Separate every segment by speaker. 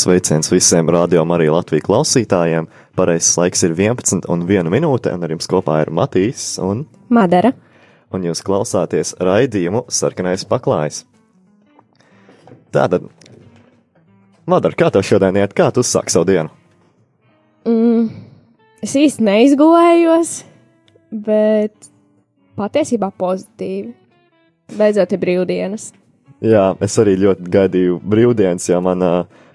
Speaker 1: Sveiciens visiem radio Marija Latvijas klausītājiem. Pareizais laiks ir 11 un 1 minūte, un ar jums kopā ir Matīs un
Speaker 2: Madara.
Speaker 1: Un jūs klausāties raidījumu Sarkanais paklājs. Tātad, Madara, kā tev šodien iet? Kā tu uzsāki savu dienu?
Speaker 2: Mm, es īsti neizgulējos, bet patiesībā pozitīvi. Beidzot, ir brīvdienas.
Speaker 1: Jā, es arī ļoti gaidīju brīvdienas, jo man,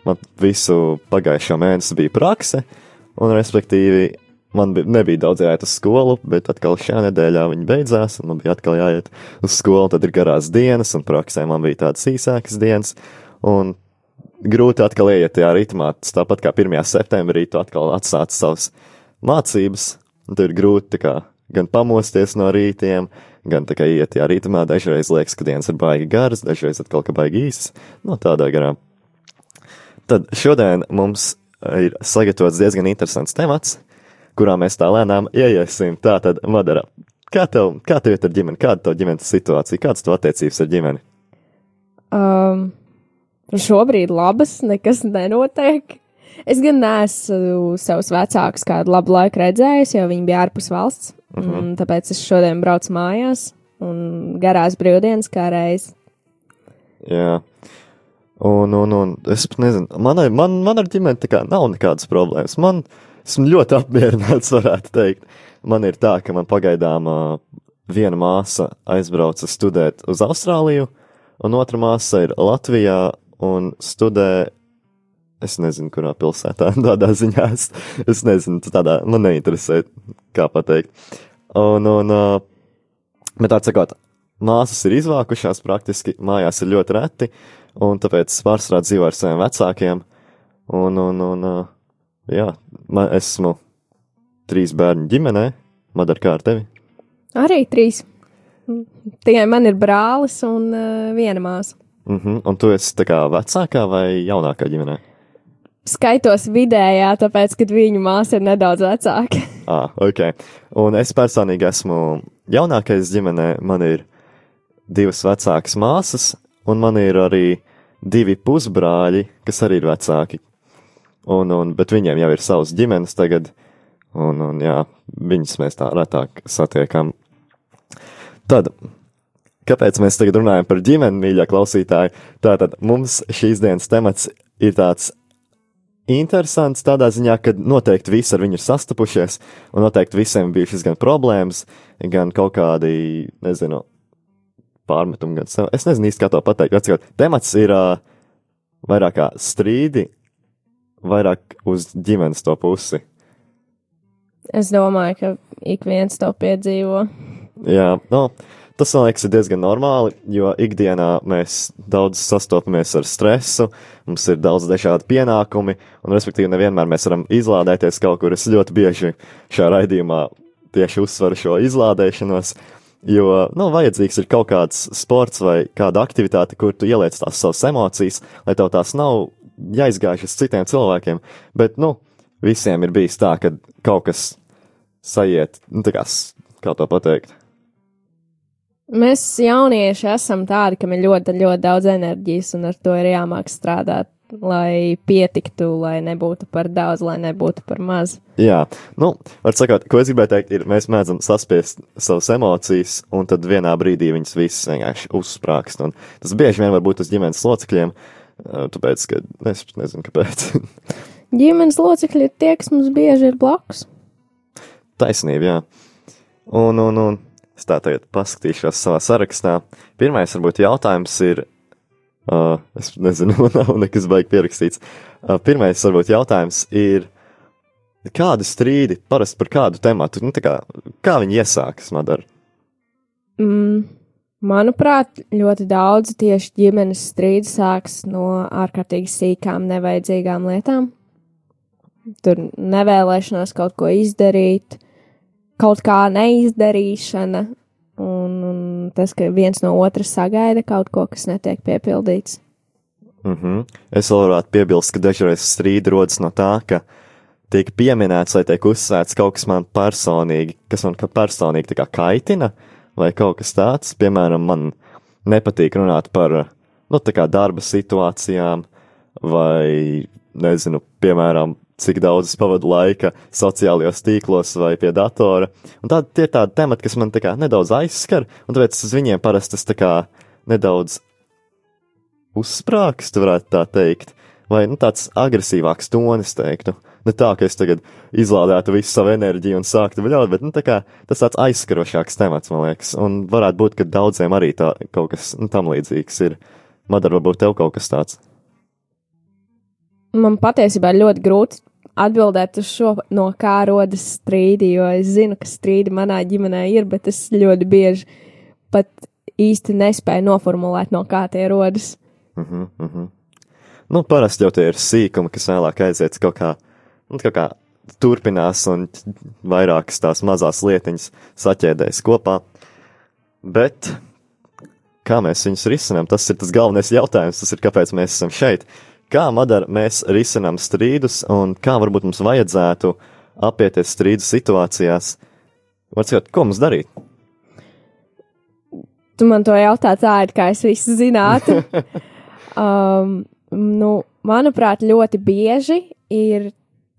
Speaker 1: man visu pagājušo mēnesi bija prakse, un respektīvi man bija, nebija daudz jāiet uz skolu, bet atkal šajā nedēļā viņa beidzās, un man bija atkal jāiet uz skolu, tad ir garās dienas, un praksē man bija tādas īsākas dienas, un grūti atkal ieiet tajā ritmā, tāpat kā 1. septembrī tu atkal atsāc savas mācības, un tur ir grūti kā, gan pamosties no rītiem, gan tā kā iet tajā ritmā, dažreiz liekas, ka dienas ir baigi garas, dažreiz atkal ka baigi īsas, no tādā garā. Tad šodien mums ir sagatavots diezgan interesants temats, kurā mēs tā lēnām ieiesim. Tā tad, Madara, kā tev, kā tev iet ar ģimeni, kāda tev ģimenes situācija, kādas tev attiecības ar ģimeni?
Speaker 2: Um, šobrīd labas, nekas nenotiek. Es gan neesmu savus vecākus kādu labu laiku redzējis, jo viņi bija ārpus valsts. Uh -huh. Tāpēc es šodien braucu mājās un garās brīvdienas kā reiz.
Speaker 1: Jā. Un, un, un es pat nezinu, manai, man, man ar ģimeni tā kā nav nekādas problēmas. Man, esmu ļoti apmierināts, varētu teikt. Man ir tā, ka man pagaidām uh, viena māsa aizbrauca studēt uz Austrāliju, un otra māsa ir Latvijā un studē Es nezinu, kurā pilsētā tādā ziņā es, es nezinu, tādā man neinteresē, kā pateikt. Un, un, bet tā sakot, māsas ir izvākušās praktiski, mājās ir ļoti reti, un tāpēc pārsvarā dzīvoju ar saviem vecākiem. Un, un, un jā, man, esmu trīs bērnu ģimenē, Madara, kā ar tevi?
Speaker 2: Arī trīs. Tikai man ir brālis un uh, viena māsa.
Speaker 1: Uh -huh. Un tu esi tā kā vecākā vai jaunākā ģimenē?
Speaker 2: skaitos vidējā, tāpēc, ka viņu māsa ir nedaudz vecāka.
Speaker 1: ah, ok. Un es personīgi esmu jaunākais ģimenē. Man ir divas vecākas māsas, un man ir arī divi pusbrāļi, kas arī ir vecāki. Un, un, bet viņiem jau ir savas ģimenes tagad, un, un jā, viņus mēs tā retāk satiekam. Tad, kāpēc mēs tagad runājam par ģimeni, mīļā klausītāji? Tātad mums šīs dienas temats ir tāds interesants tādā ziņā, ka noteikti visi ar viņu ir sastapušies, un noteikti visiem bijušas gan problēmas, gan kaut kādi, nezinu, pārmetumi, gan sev. Es nezinu īsti, kā to pateikt. Atcīmot, temats ir uh, vairāk kā strīdi, vairāk uz ģimenes to pusi.
Speaker 2: Es domāju, ka ik viens to piedzīvo.
Speaker 1: Jā, no. Tas, man liekas, ir diezgan normāli, jo ikdienā mēs daudz sastopamies ar stresu, mums ir daudz dažādu pienākumu, un, respektīvi, nevienmēr mēs varam izlādēties kaut kur. Es ļoti bieži šajā raidījumā tieši uzsveru šo izlādēšanos, jo, nu, vajadzīgs ir kaut kāds sports vai kāda aktivitāte, kur tu ieliec tās savas emocijas, lai tev tās nav jāizgājušas citiem cilvēkiem, bet, nu, visiem ir bijis tā, ka kaut kas sajiet, nu, kā, kā to pateikt?
Speaker 2: Mēs jaunieši esam tādi, kam ir ļoti, ļoti daudz enerģijas, un ar to ir jāmāk strādāt, lai pietiktu, lai nebūtu par daudz, lai nebūtu par maz.
Speaker 1: Jā, nu, var sakot, ko es gribēju teikt, ir, mēs mēdzam saspiest savas emocijas, un tad vienā brīdī viņas visas vienkārši uzsprāgst, un tas bieži vien var būt uz ģimenes locekļiem, tāpēc, ka es nezinu, kāpēc.
Speaker 2: ģimenes locekļi ir tie, kas mums bieži ir blakus.
Speaker 1: Taisnība, jā. Un, un, un Es tā tagad paskatīšos savā sarakstā. Pirmais, varbūt, jautājums ir. Uh, es nezinu, man nav nekas baigi pierakstīts. Uh, pirmais, varbūt, jautājums ir. Kādi strīdi parasti par kādu tematu? Nu, kā, kā viņi iesākas, Madara?
Speaker 2: Mm, manuprāt, ļoti daudz tieši ģimenes strīdi sākas no ārkārtīgi sīkām, nevajadzīgām lietām. Tur nevēlēšanās kaut ko izdarīt, kaut kā neizdarīšana, un, un tas, ka viens no otra sagaida kaut ko, kas netiek piepildīts.
Speaker 1: Mm -hmm. Es vēl varētu piebilst, ka dažreiz strīdi rodas no tā, ka tiek pieminēts vai tiek uzsvērts kaut kas man personīgi, kas man personīgi kā kaitina, vai kaut kas tāds. Piemēram, man nepatīk runāt par nu, darba situācijām, vai nezinu, piemēram, cik daudz es pavadu laika sociālajos tīklos vai pie datora. Un tā, tie ir tādi temati, kas man kā nedaudz aizskar, un tāpēc uz viņiem parasti tā kā nedaudz uzsprāgst, varētu tā teikt, vai nu, tāds agresīvāks tonis, teiktu. Ne tā, ka es tagad izlādētu visu savu enerģiju un sāktu viļaut, bet nu, tā kā, tas tāds aizskarošāks temats, man liekas. Un varētu būt, ka daudziem arī tā kaut kas nu, tam līdzīgs ir. Madara, varbūt tev kaut kas tāds.
Speaker 2: Man patiesībā ir ļoti grūti atbildēt uz šo, no kā rodas strīdi, jo es zinu, ka strīdi manā ģimenē ir, bet es ļoti bieži pat īsti nespēju noformulēt, no kā tie rodas.
Speaker 1: Uh -huh, uh -huh. Nu, parasti jau tie ir sīkumi, kas vēlāk aiziet kaut kā, nu, kaut kā turpinās un vairākas tās mazās lietiņas saķēdēs kopā. Bet kā mēs viņus risinām, tas ir tas galvenais jautājums, tas ir kāpēc mēs esam šeit. Kā, Madara, mēs risinām strīdus un kā varbūt mums vajadzētu apieties strīdu situācijās? Varbūt, ko mums darīt?
Speaker 2: Tu man to jautā tā, it kā es visu zinātu. um, nu, manuprāt, ļoti bieži ir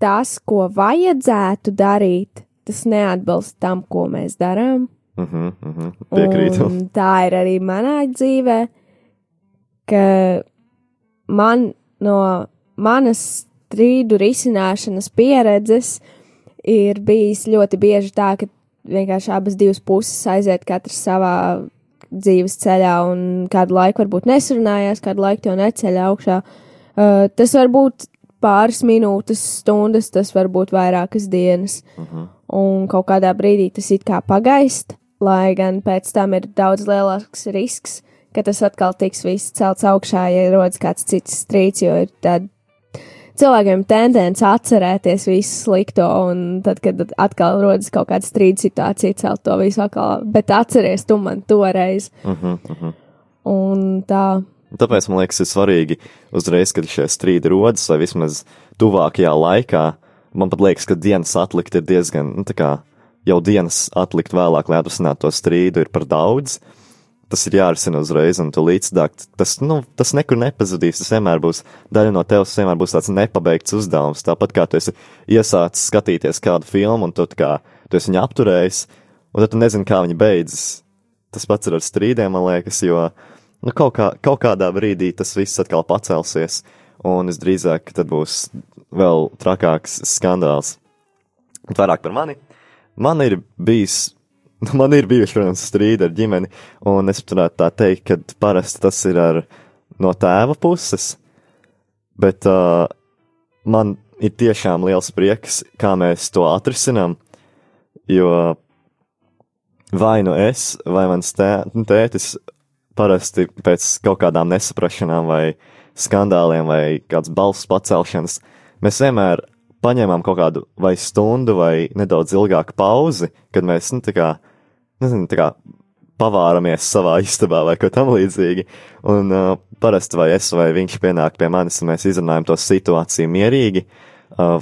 Speaker 2: tas, ko vajadzētu darīt, tas neatbilst tam, ko mēs darām.
Speaker 1: Uh -huh, uh -huh. Piekrītu.
Speaker 2: Tā ir arī manā dzīvē, ka man no manas strīdu risināšanas pieredzes ir bijis ļoti bieži tā, ka vienkārši abas divas puses aiziet katrs savā dzīves ceļā un kādu laiku varbūt nesarunājās, kādu laiku to neceļ augšā. Uh, tas var būt pāris minūtes, stundas, tas var būt vairākas dienas. Uh -huh. Un kaut kādā brīdī tas it kā pagaist, lai gan pēc tam ir daudz lielāks risks, ka tas atkal tiks viss celts augšā, ja rodas kāds cits strīds, jo ir tāda cilvēkiem tendence atcerēties visu slikto, un tad, kad atkal rodas kaut kāda strīda situācija, celt to visu atkal, bet atceries tu man toreiz. Uh -huh, uh -huh. Un tā.
Speaker 1: Tāpēc man liekas, ir svarīgi uzreiz, kad šie strīdi rodas, vai vismaz tuvākajā laikā, man pat liekas, ka dienas atlikt ir diezgan, nu, tā kā jau dienas atlikt vēlāk, lai atrisinātu to strīdu, ir par daudz. Tas ir jārisina uzreiz, un tu līdzdākt. Tas, nu, tas nekur nepazudīs. Tas vienmēr būs daļa no tevis, vienmēr būs tāds nepabeigts uzdevums. Tāpat kā tu esi iesācis skatīties kādu filmu, un tu, kā, tu esi viņu apturējis, un tad tu nezini, kā viņa beidzas. Tas pats ir ar strīdiem, man liekas, jo nu, kaut, kā, kaut kādā brīdī tas viss atkal pacelsies, un visdrīzāk tad būs vēl trakāks skandāls. Bet vairāk par mani. Man ir bijis, man ir bijuši, protams, strīdi ar ģimeni, un es varētu tā teikt, ka parasti tas ir ar, no tēva puses, bet uh, man ir tiešām liels prieks, kā mēs to atrisinām, jo vai nu es, vai mans tē, tētis parasti pēc kaut kādām nesaprašanām vai skandāliem vai kādas balss pacelšanas, mēs vienmēr paņēmām kaut kādu vai stundu vai nedaudz ilgāku pauzi, kad mēs, nu, kā, nezinu, tā kā pavāramies savā istabā vai ko tam līdzīgi. Un uh, parasti vai es vai viņš pienāk pie manis un mēs izrunājam to situāciju mierīgi. Uh,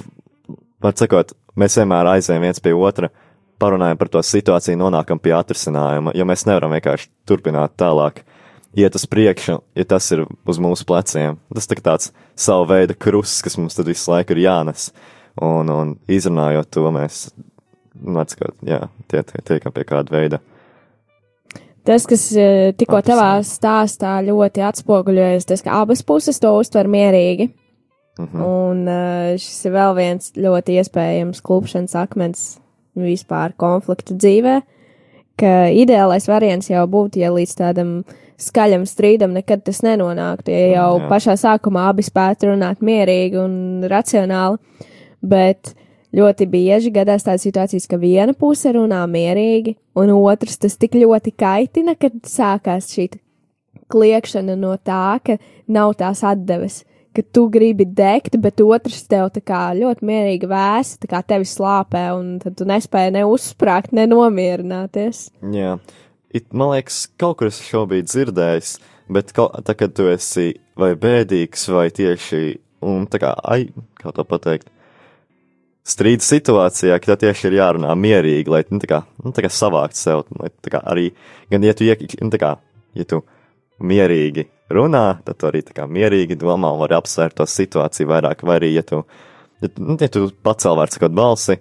Speaker 1: var sakot, mēs vienmēr aizējam viens pie otra, parunājam par to situāciju, nonākam pie atrisinājuma, jo mēs nevaram vienkārši turpināt tālāk iet uz priekšu, ja tas ir uz mūsu pleciem. Tas tā tāds savu veidu krusts, kas mums tad visu laiku ir jānes. Un, un izrunājot to, mēs, atskot, jā, tie, tie, tiekam pie kāda veida.
Speaker 2: Tas, kas eh, tikko tavā stāstā ļoti atspoguļojas, tas, ka abas puses to uztver mierīgi. Uh -huh. Un eh, šis ir vēl viens ļoti iespējams klupšanas akmens vispār konfliktu dzīvē, ka ideālais variants jau būtu, ja līdz tādam skaļam strīdam nekad tas nenonāktu. Ja jau Jā. pašā sākumā abi spētu runāt mierīgi un racionāli, bet ļoti bieži gadās tādas situācijas, ka viena puse runā mierīgi, un otrs tas tik ļoti kaitina, kad sākās šī kliekšana no tā, ka nav tās atdeves. Ka tu gribi degt, bet otrs tev kā ļoti mierīgi vēsta, tā kā tevi slāpē, un tad tu nespēji ne uzsprāgt, ne nomierināties.
Speaker 1: Jā, it, man liekas, kaut kur es šo biju dzirdējis, bet tā, kad tu esi vai bēdīgs, vai tieši, un tā kā, ai, kā to pateikt, strīda situācijā, ka tieši ir jārunā mierīgi, lai, nu, kā, nu, kā savākt sev, lai, kā arī, gan, ja tu, iek, nu, kā, ja tu mierīgi runā, tad tu arī kā mierīgi domā un vari apsvērt to situāciju vairāk, vai arī, ja tu, ja, nu, ja tu pacēl vārds kaut balsi,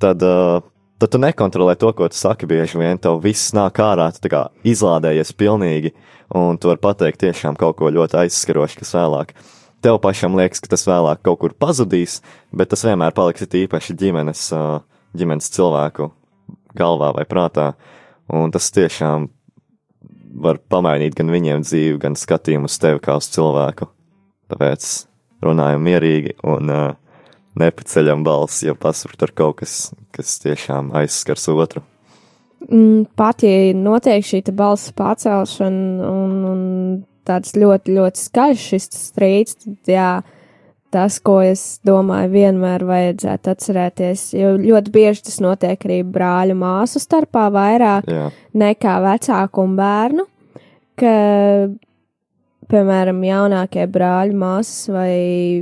Speaker 1: tad, uh, tad tu nekontrolē to, ko tu saki bieži vien, tev viss nāk ārā, tu kā izlādējies pilnīgi, un tu vari pateikt tiešām kaut ko ļoti aizskarošu, kas vēlāk. Tev pašam liekas, ka tas vēlāk kaut kur pazudīs, bet tas vienmēr paliks īpaši ģimenes, ģimenes cilvēku galvā vai prātā, un tas tiešām var pamainīt gan viņiem dzīvi, gan skatījumu uz tevi kā uz cilvēku. Tāpēc runājam mierīgi un uh, nepaceļam balsi, ja pasprāst kaut kas, kas tiešām aizskars otru.
Speaker 2: Mm, pat ja notiek šī balss pacelšana un, un tāds ļoti, ļoti skaļš šis strīds, tad jā, tas, ko es domāju, vienmēr vajadzētu atcerēties, jo ļoti bieži tas notiek arī brāļu māsu starpā vairāk
Speaker 1: Jā.
Speaker 2: nekā vecāku un bērnu, ka, piemēram, jaunākie brāļu māsas vai,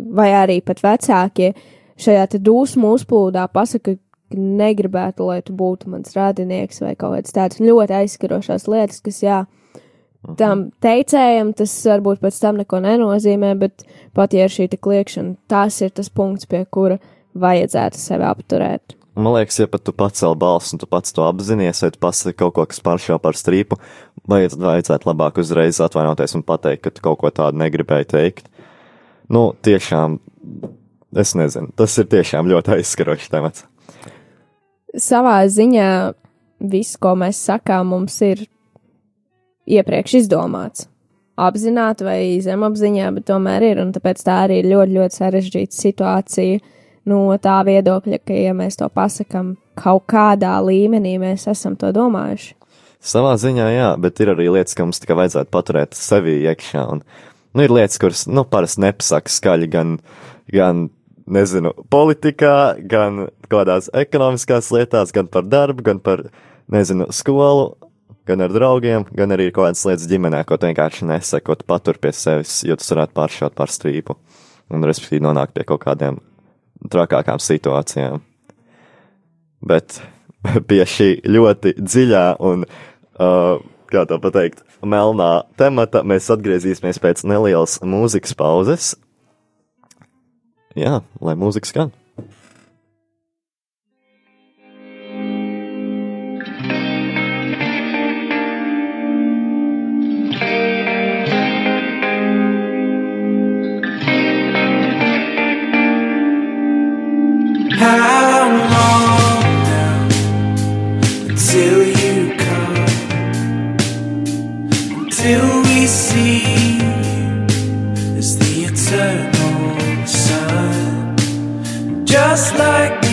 Speaker 2: vai arī pat vecākie šajā te dūsmu uzplūdā pasaka, ka negribētu, lai tu būtu mans radinieks vai kaut kāds tāds ļoti aizskarošās lietas, kas, jā, tam teicējam, tas varbūt pēc tam neko nenozīmē, bet pat ja ir šī kliekšana, tas ir tas punkts, pie kura vajadzētu sevi apturēt.
Speaker 1: Man liekas, ja pat tu pacēl balsi un tu pats to apzinājies, vai tu pasaki kaut ko, kas pāršā par strīpu, vai tad vajadzētu labāk uzreiz atvainoties un pateikt, ka tu kaut ko tādu negribēji teikt. Nu, tiešām, es nezinu, tas ir tiešām ļoti aizskarošs temats.
Speaker 2: Savā ziņā viss, ko mēs sakām, mums ir iepriekš izdomāts. Apzināti vai zemapziņā, bet tomēr ir, un tāpēc tā arī ir ļoti, ļoti sarežģīta situācija no tā viedokļa, ka, ja mēs to pasakam kaut kādā līmenī, mēs esam to domājuši.
Speaker 1: Savā ziņā, jā, bet ir arī lietas, ka mums tikai vajadzētu paturēt sevi iekšā. Un, nu, ir lietas, kuras, nu, parasti nepasaka skaļi gan, gan, nezinu, politikā, gan kādās ekonomiskās lietās, gan par darbu, gan par, nezinu, skolu, gan ar draugiem, gan arī kaut kādas lietas ģimenē, ko tu vienkārši nesaki, ko tu patur pie sevis, jo tas varētu pāršaut par strīpu un, respektīvi, nonākt pie kaut kādiem trakākām situācijām. Bet pie šī ļoti dziļā un, uh, kā tā pateikt, melnā temata mēs atgriezīsimies pēc nelielas mūzikas pauzes. Jā, lai mūzika skan.
Speaker 3: Until we see as the eternal sun, just like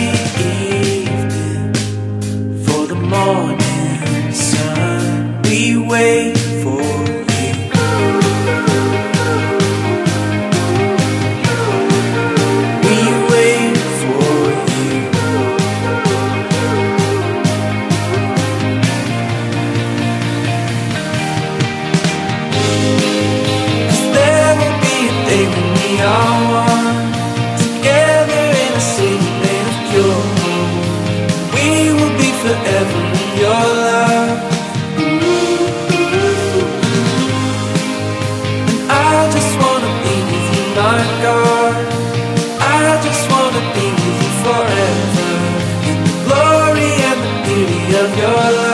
Speaker 3: your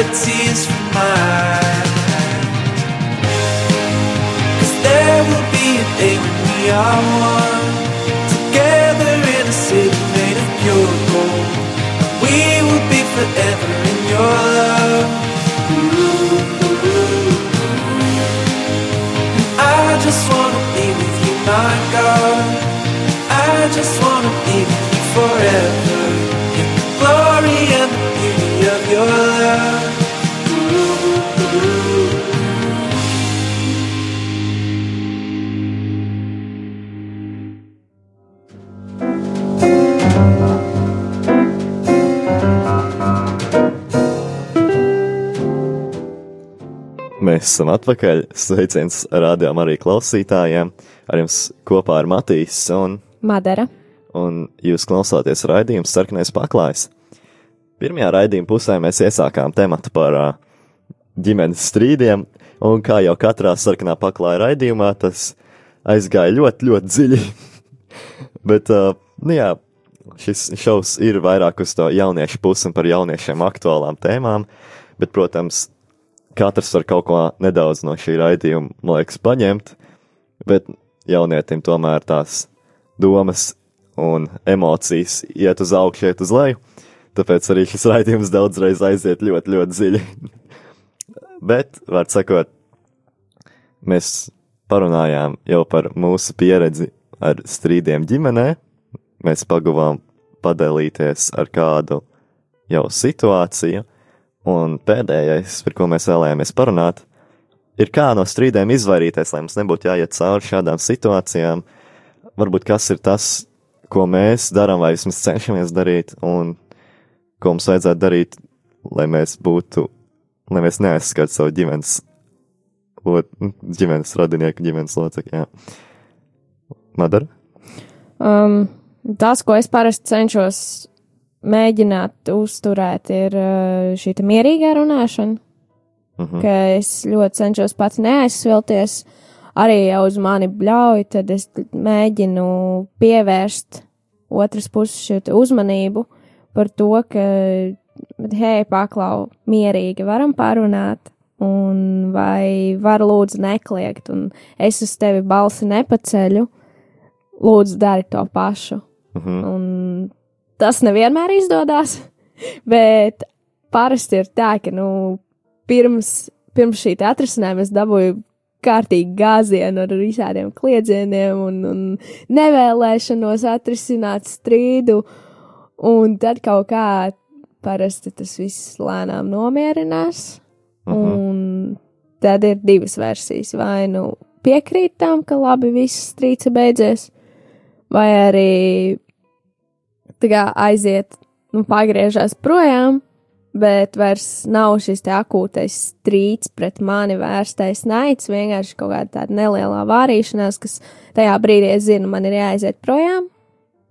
Speaker 3: realities
Speaker 1: Mēs esam atpakaļ. Sveiciens rādījām arī klausītājiem. Ar jums kopā ir Matīs, un,
Speaker 2: Madara.
Speaker 1: un jūs klausāties raidījums Sarkanais paklājs. Pirmajā raidījuma pusē mēs iesākām tematu par uh, ģimenes strīdiem, un kā jau katrā sarkanā paklāja raidījumā, tas aizgāja ļoti, ļoti dziļi. Bet, uh, nu jā, šis šovs ir vairāk uz to jauniešu pusi un par jauniešiem aktuālām tēmām, bet, protams, katrs var kaut ko nedaudz no šī raidījuma, man liekas, paņemt, bet jaunietim tomēr tās domas un emocijas iet uz augšu, iet uz leju, tāpēc arī šis raidījums daudzreiz aiziet ļoti, ļoti dziļi. bet, var sakot, mēs parunājām jau par mūsu pieredzi ar strīdiem ģimenē, mēs paguvām padalīties ar kādu jau situāciju, Un pēdējais, par ko mēs vēlējāmies parunāt, ir kā no strīdiem izvairīties, lai mums nebūtu jāiet cauri šādām situācijām. Varbūt kas ir tas, ko mēs darām, vai vismaz cenšamies darīt, un ko mums vajadzētu darīt, lai mēs būtu, lai mēs neaizskartu savu ģimenes, ot, ģimenes radinieku, ģimenes locekļu. Madara?
Speaker 2: Um, tas, ko es parasti cenšos mēģināt uzturēt, ir uh, šī mierīgā runāšana,
Speaker 1: Mhm.
Speaker 2: ka es ļoti cenšos pats neaizsvilties. Arī ja uz mani bļauj, tad es mēģinu pievērst otras puses uzmanību par to, ka, hei, paklau, mierīgi varam parunāt, un vai var lūdzu nekliegt, un es uz tevi balsi nepaceļu, lūdzu dari to pašu.
Speaker 1: Mhm.
Speaker 2: Un tas nevienmēr izdodas, bet parasti ir tā, ka, nu, pirms, pirms šī atrisinājuma es dabūju kārtīgi gāzienu ar visādiem kliedzieniem un, un nevēlēšanos atrisināt strīdu, un tad kaut kā parasti tas viss lēnām nomierinās, un tad ir divas versijas. Vai nu piekrīt tam, ka labi, viss strīds beidzies, vai arī aiziet, nu, pagriežās projām, bet vairs nav šis akūtais strīds pret mani vērstais naids, vienkārši kaut kāda tāda nelielā vārīšanās, kas tajā brīdī es zinu, man ir jāaiziet projām.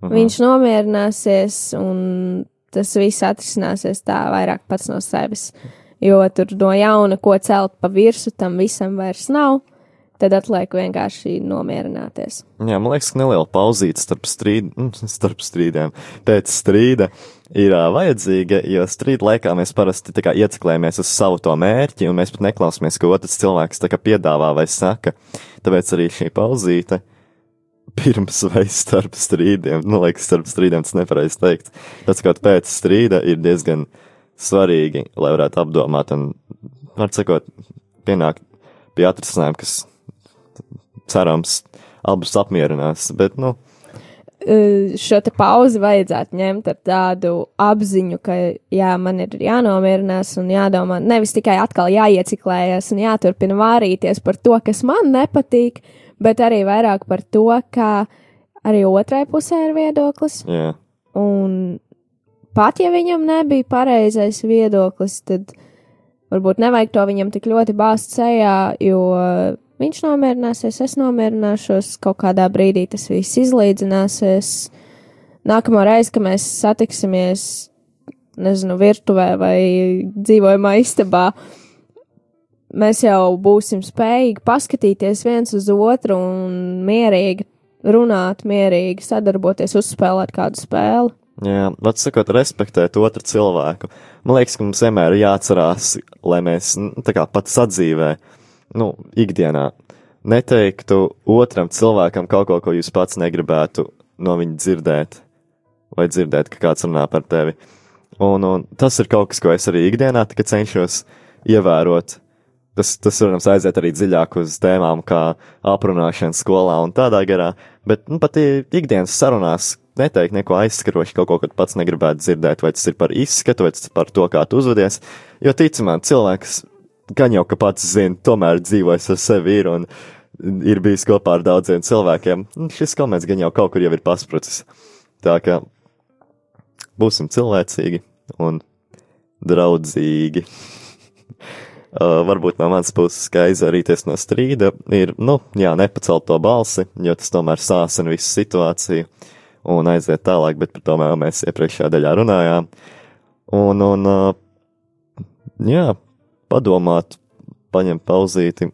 Speaker 1: Mhm.
Speaker 2: Viņš nomierināsies, un tas viss atrisināsies tā vairāk pats no sevis. Jo tur no jauna, ko celt pa virsmu, tam visam vairs nav. Tad atliek vienkārši nomierināties.
Speaker 1: Jā, man liekas, ka neliela pauzīte starp, strīd, starp strīdiem pēc strīda ir uh, vajadzīga, jo strīda laikā mēs parasti ieciklējamies uz savu to mērķi, un mēs pat neklausāmies, ko otrs cilvēks piedāvā vai saka. Tāpēc arī šī pauzīte pirms vai starp strīdiem, nu, liekas, starp strīdiem tas nepareizi teikt. Tas, kā pēc strīda, ir diezgan svarīgi, lai varētu apdomāt un, var sakot, pienākt pie atrisinājuma, kas cerams abus apmierinās. Bet, nu,
Speaker 2: šo te pauzi vajadzētu ņemt ar tādu apziņu, ka jā, man ir jānomierinās un jādomā, nevis tikai atkal jāieciklējas un jāturpina vārīties par to, kas man nepatīk, bet arī vairāk par to, kā arī otrai pusē ir viedoklis.
Speaker 1: jā.
Speaker 2: Un pat ja viņam nebija pareizais viedoklis, tad varbūt nevajag to viņam tik ļoti bāzt sejā, jo viņš nomierināsies, es nomierināšos, kaut kādā brīdī tas viss izlīdzināsies. Nākamā reize, kad mēs satiksimies, nezinu, virtuvē vai dzīvojamā istabā, mēs jau būsim spējīgi paskatīties viens uz otru un mierīgi runāt, mierīgi sadarboties, uzspēlēt kādu spēli.
Speaker 1: Jā, vats sakot, respektēt otru cilvēku. Man liekas, ka mums vienmēr ir jāatcerās, lai mēs, nu, tā kā pat sadzīvē, nu, ikdienā, neteiktu otram cilvēkam kaut ko, ko jūs pats negribētu no viņa dzirdēt, vai dzirdēt, ka kāds runā par tevi. Un, un tas ir kaut kas, ko es arī ikdienā cenšos ievērot. Tas, tas, protams, aiziet arī dziļāk uz tēmām, kā aprunāšana skolā un tādā garā, bet nu, pat ikdienas sarunās neteikt neko aizskaroši, kaut ko, ko pats negribētu dzirdēt, vai tas ir par izskatu, vai tas ir par to, kā tu uzvedies. Jo ticamāk, cilvēks gan jau ka pats zina, tomēr dzīvojas ar sevi ir un ir bijis kopā ar daudziem cilvēkiem. Šis komets gan jau kaut kur jau ir pasprucis. Tā kā būsim cilvēcīgi un draudzīgi. Uh, varbūt no manas puses, kā izvairīties no strīda, ir, nu, jā, nepacelt to balsi, jo tas tomēr sāsina visu situāciju un aiziet tālāk, bet par to vēl mēs iepriekšējā daļā runājām. Un, un, uh, jā, padomāt, paņemt pauzīti.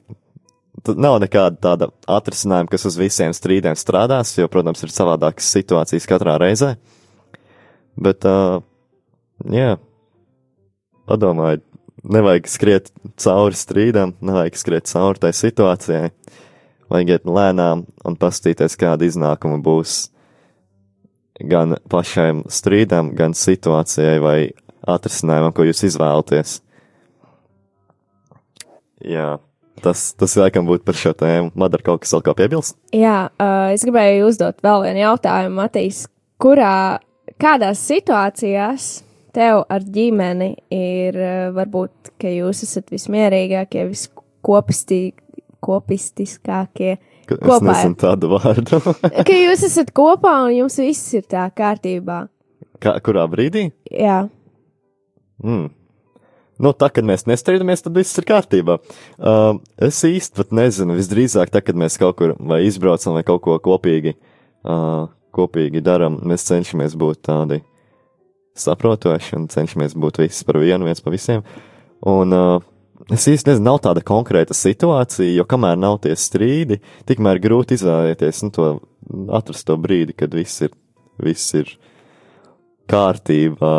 Speaker 1: Tad nav nekāda tāda atrisinājuma, kas uz visiem strīdiem strādās, jo, protams, ir savādākas situācijas katrā reizē. Bet, uh, jā, padomājiet, nevajag skriet cauri strīdam, nevajag skriet cauri tai situācijai. Vajag iet lēnām un paskatīties, kāda iznākuma būs gan pašiem strīdam, gan situācijai vai atrisinājumam, ko jūs izvēlaties. Jā, tas, tas laikam būtu par šo tēmu. Man ir kaut kas vēl ko piebilst?
Speaker 2: Jā, uh, es gribēju uzdot vēl vienu jautājumu, Matīs. Kurā, kādās situācijās tev ar ģimeni ir varbūt, ka jūs esat vismierīgākie, viskopistiskākie?
Speaker 1: Ka es nezinu tādu vārdu.
Speaker 2: ka jūs esat kopā un jums viss ir tā kārtībā.
Speaker 1: Kā, kurā brīdī?
Speaker 2: Jā.
Speaker 1: Mm. Nu, tā, kad mēs nestrīdamies, tad viss ir kārtībā. Uh, es īsti pat nezinu, visdrīzāk, tā, kad mēs kaut kur vai izbraucam vai kaut ko kopīgi, uh, kopīgi darām, mēs cenšamies būt tādi saprotoši un cenšamies būt visi par vienu, viens par visiem. Un uh, es īsti nezinu, nav tāda konkrēta situācija, jo kamēr nav tie strīdi, tikmēr grūti izvēlēties, nu, to atrast to brīdi, kad viss ir, viss ir kārtībā.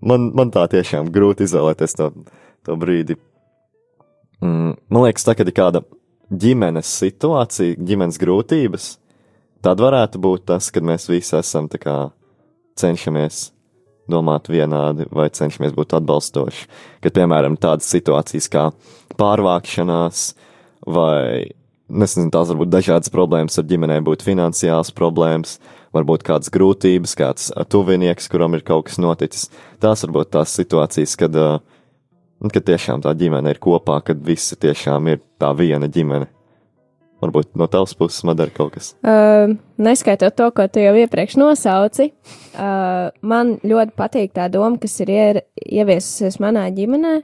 Speaker 1: Man, man tā tiešām grūti izvēlēties to, to brīdi. Mm, man liekas, tā, kad ir kāda ģimenes situācija, ģimenes grūtības, tad varētu būt tas, kad mēs visi esam kā cenšamies domāt vienādi vai cenšamies būt atbalstoši. Kad, piemēram, tādas situācijas kā pārvākšanās vai, nezinu, tās varbūt dažādas problēmas ar ģimenēm, būtu finansiāls problēmas, varbūt kādas grūtības, kāds tuvinieks, kuram ir kaut kas noticis. Tās varbūt tās situācijas, kad, kad tiešām tā ģimene ir kopā, kad visi tiešām ir tā viena ģimene. Varbūt no tavas puses man ir kaut kas.
Speaker 2: Uh, neskaitot to, ko tu jau iepriekš nosauci, uh, man ļoti patīk tā doma, kas ir ier, ieviesusies manā ģimenē,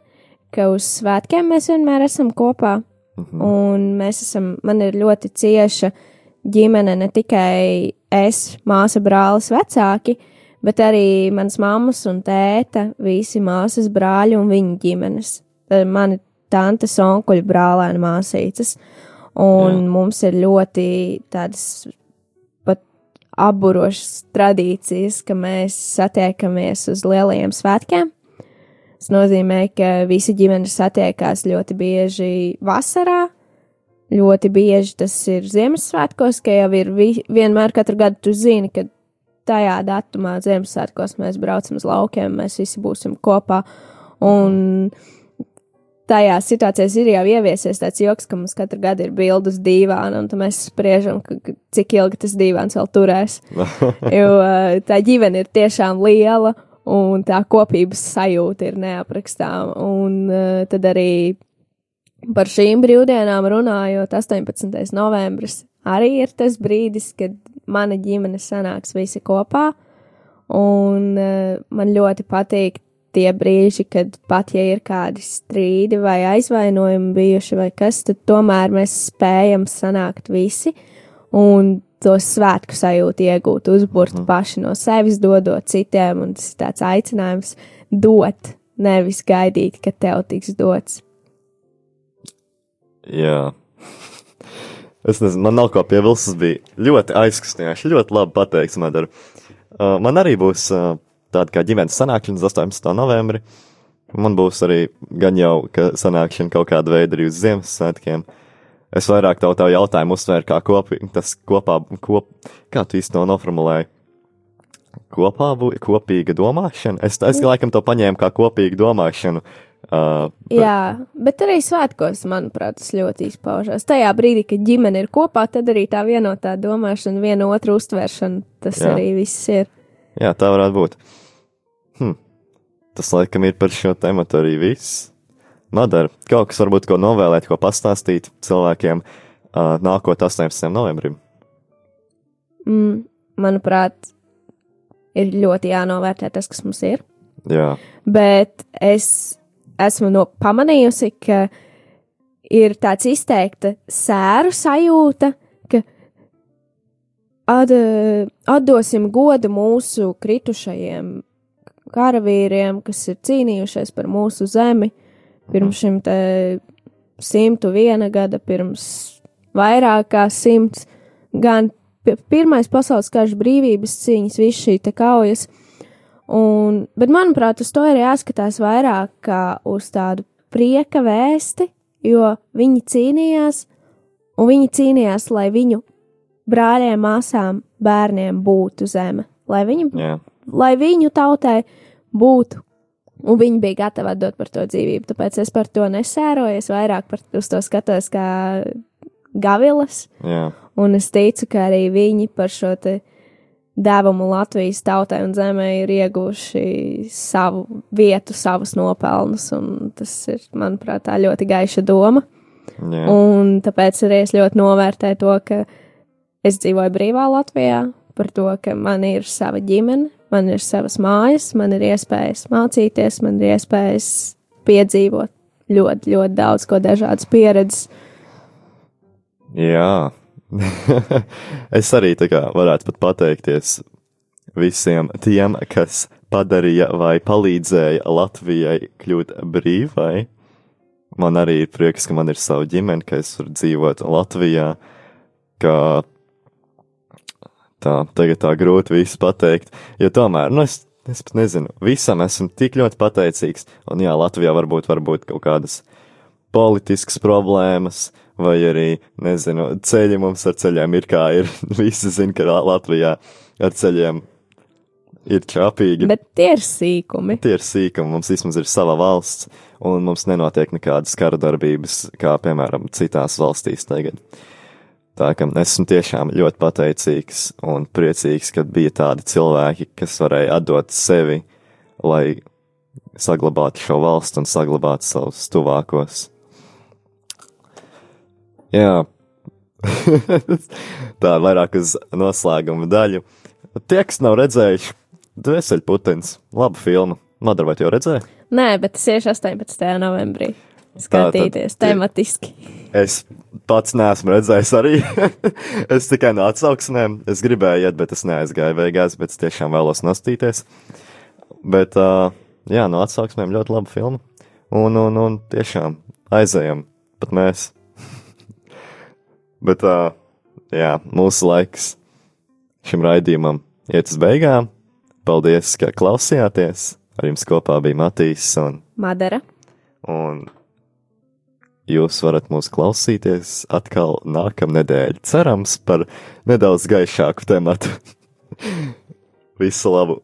Speaker 2: ka uz svētkiem mēs vienmēr esam kopā. Uh -huh. Un mēs esam, man ir ļoti cieša ģimene, ne tikai es, māsa, brālis, vecāki, bet arī mans mammas un tēta, visi māsas, brāļi un viņu ģimenes. Mani tantes, onkuļi, brālēni, māsīcas. Un Jā. mums ir ļoti tādas pat apburošas tradīcijas, ka mēs satiekamies uz lielajiem svētkiem. Tas nozīmē, ka visi ģimene satiekās ļoti bieži vasarā, ļoti bieži tas ir Ziemassvētkos, ka jau ir vi vienmēr katru gadu tu zini, ka tajā datumā Ziemassvētkos mēs braucam uz laukiem, mēs visi būsim kopā. Un tajās situācijās ir jau ieviesies tāds joks, ka mums katru gadu ir bildes uz dīvāna, un mēs spriežam, cik ilgi tas dīvāns vēl turēs. jo tā ģimene ir tiešām liela, un tā kopības sajūta ir neaprakstāma. Un uh, tad arī par šīm brīvdienām runājot, 18. novembris arī ir tas brīdis, kad mana ģimene sanāks visi kopā, un uh, man ļoti patīk tie brīži, kad pat ja ir kādi strīdi vai aizvainojumi bijuši vai kas, tad tomēr mēs spējam sanākt visi un to svētku sajūtu iegūt, uzburt mm. paši no sevis, dodot citiem, un tas ir tāds aicinājums dot, nevis gaidīt, ka tev tiks dots.
Speaker 1: Jā. Es nezinu, man nav ko piebilst. Tas bija ļoti aizkustinoši, ļoti labi pateikts. Madara. Uh, man arī būs uh, tāda kā ģimenes sanākšana 18. novembrī. Man būs arī gan jau sanākšana kaut kāda veida arī uz Ziemassvētkiem. Es vairāk tavu tā jautājumu uztvēru kā kopīgi, tas kopā, kop, kā tu to noformulēji? Kopā, bū, kopīga domāšana? Es, es laikam to paņēmu kā kopīgu domāšanu. Uh,
Speaker 2: bet... Jā, bet arī svētkos, manuprāt, tas ļoti izpaužās. Tajā brīdī, kad ģimene ir kopā, tad arī tā vienotā domāšana, viena otru uztvēršana, tas Jā. arī viss ir.
Speaker 1: Jā, tā varētu būt. Hm. Tas laikam ir par šo tēmu arī viss. Madara, kaut kas varbūt ko novēlēt, ko pastāstīt cilvēkiem uh, nākot 18. novembrim?
Speaker 2: Mm, manuprāt, ir ļoti jānovērtē tas, kas mums ir.
Speaker 1: Jā.
Speaker 2: Bet es esmu no pamanījusi, ka ir tāds izteikta sēru sajūta, ka At, atdosim godu mūsu kritušajiem karavīriem, kas ir cīnījušies par mūsu zemi pirms šim te simtu viena gada, pirms vairāk kā simts, gan pirmais pasaules karš brīvības cīņas, viss šī te kaujas. Un, bet, manuprāt, uz to ir jāskatās vairāk kā uz tādu prieka vēsti, jo viņi cīnījās, un viņi cīnījās, lai viņu brāļiem, māsām, bērniem būtu zeme, lai viņu,
Speaker 1: yeah.
Speaker 2: lai viņu tautai būtu. Un viņi bija gatavi atdot par to dzīvību. Tāpēc es par to nesēroju. Es vairāk par to skatos kā gavilas.
Speaker 1: Yeah.
Speaker 2: Un es ticu, ka arī viņi par šo devumu Latvijas tautai un zemē ir ieguvuši savu vietu, savus nopelnus. Tas ir, manuprāt, tā ļoti gaiša doma.
Speaker 1: Yeah.
Speaker 2: Un tāpēc arī es ļoti novērtēju to, ka Es dzīvoju brīvā Latvijā par to, ka man ir sava ģimene, man ir savas mājas, man ir iespējas mācīties, man ir iespējas piedzīvot ļoti, ļoti daudz ko dažādas pieredzes.
Speaker 1: Jā, es arī tā kā varētu pat pateikties visiem tiem, kas padarīja vai palīdzēja Latvijai kļūt brīvai. Man arī ir prieks, ka man ir sava ģimene, ka es varu dzīvot Latvijā, ka tā, tagad tā grūti visu pateikt, jo tomēr, nu, es, es pat nezinu, visam esmu tik ļoti pateicīgs, un jā, Latvijā varbūt, varbūt kaut kādas politiskas problēmas, vai arī, nezinu, ceļi mums ar ceļiem ir kā ir, visi zina, ka Latvijā ar ceļiem ir čāpīgi.
Speaker 2: Bet tie ir sīkumi.
Speaker 1: Tie ir sīkumi, mums vismaz ir sava valsts, un mums nenotiek nekādas kara darbības, kā piemēram citās valstīs tagad. Tā kā esmu tiešām ļoti pateicīgs un priecīgs, ka bija tādi cilvēki, kas varēja atdot sevi, lai saglabātu šo valstu un saglabātu savus tuvākos. Jā, tā vairāk uz noslēguma daļu. Tie, kas nav redzējuši, Dvēselputens, laba filma. Madara, vai tu jau redzēji?
Speaker 2: Nē, bet tas ir 18. novembrī. Skatīties tā, tad, tematiski.
Speaker 1: Es pats neesmu redzējis arī. es tikai no atsauksmēm. Es gribēju iet, bet es neaizgāju beigās, bet es tiešām vēlos nostīties. Bet, uh, jā, no atsauksmēm ļoti laba filma. Un, un, un tiešām aizējam, pat mēs. Bet, uh, jā, mūsu laiks šim raidījumam iet uz beigām. Paldies, ka klausījāties. Ar jums kopā bija Matīs un
Speaker 2: Madara.
Speaker 1: Un Jūs varat mūs klausīties atkal nākamnedēļ, cerams, par nedaudz gaišāku tematu. Visu labu!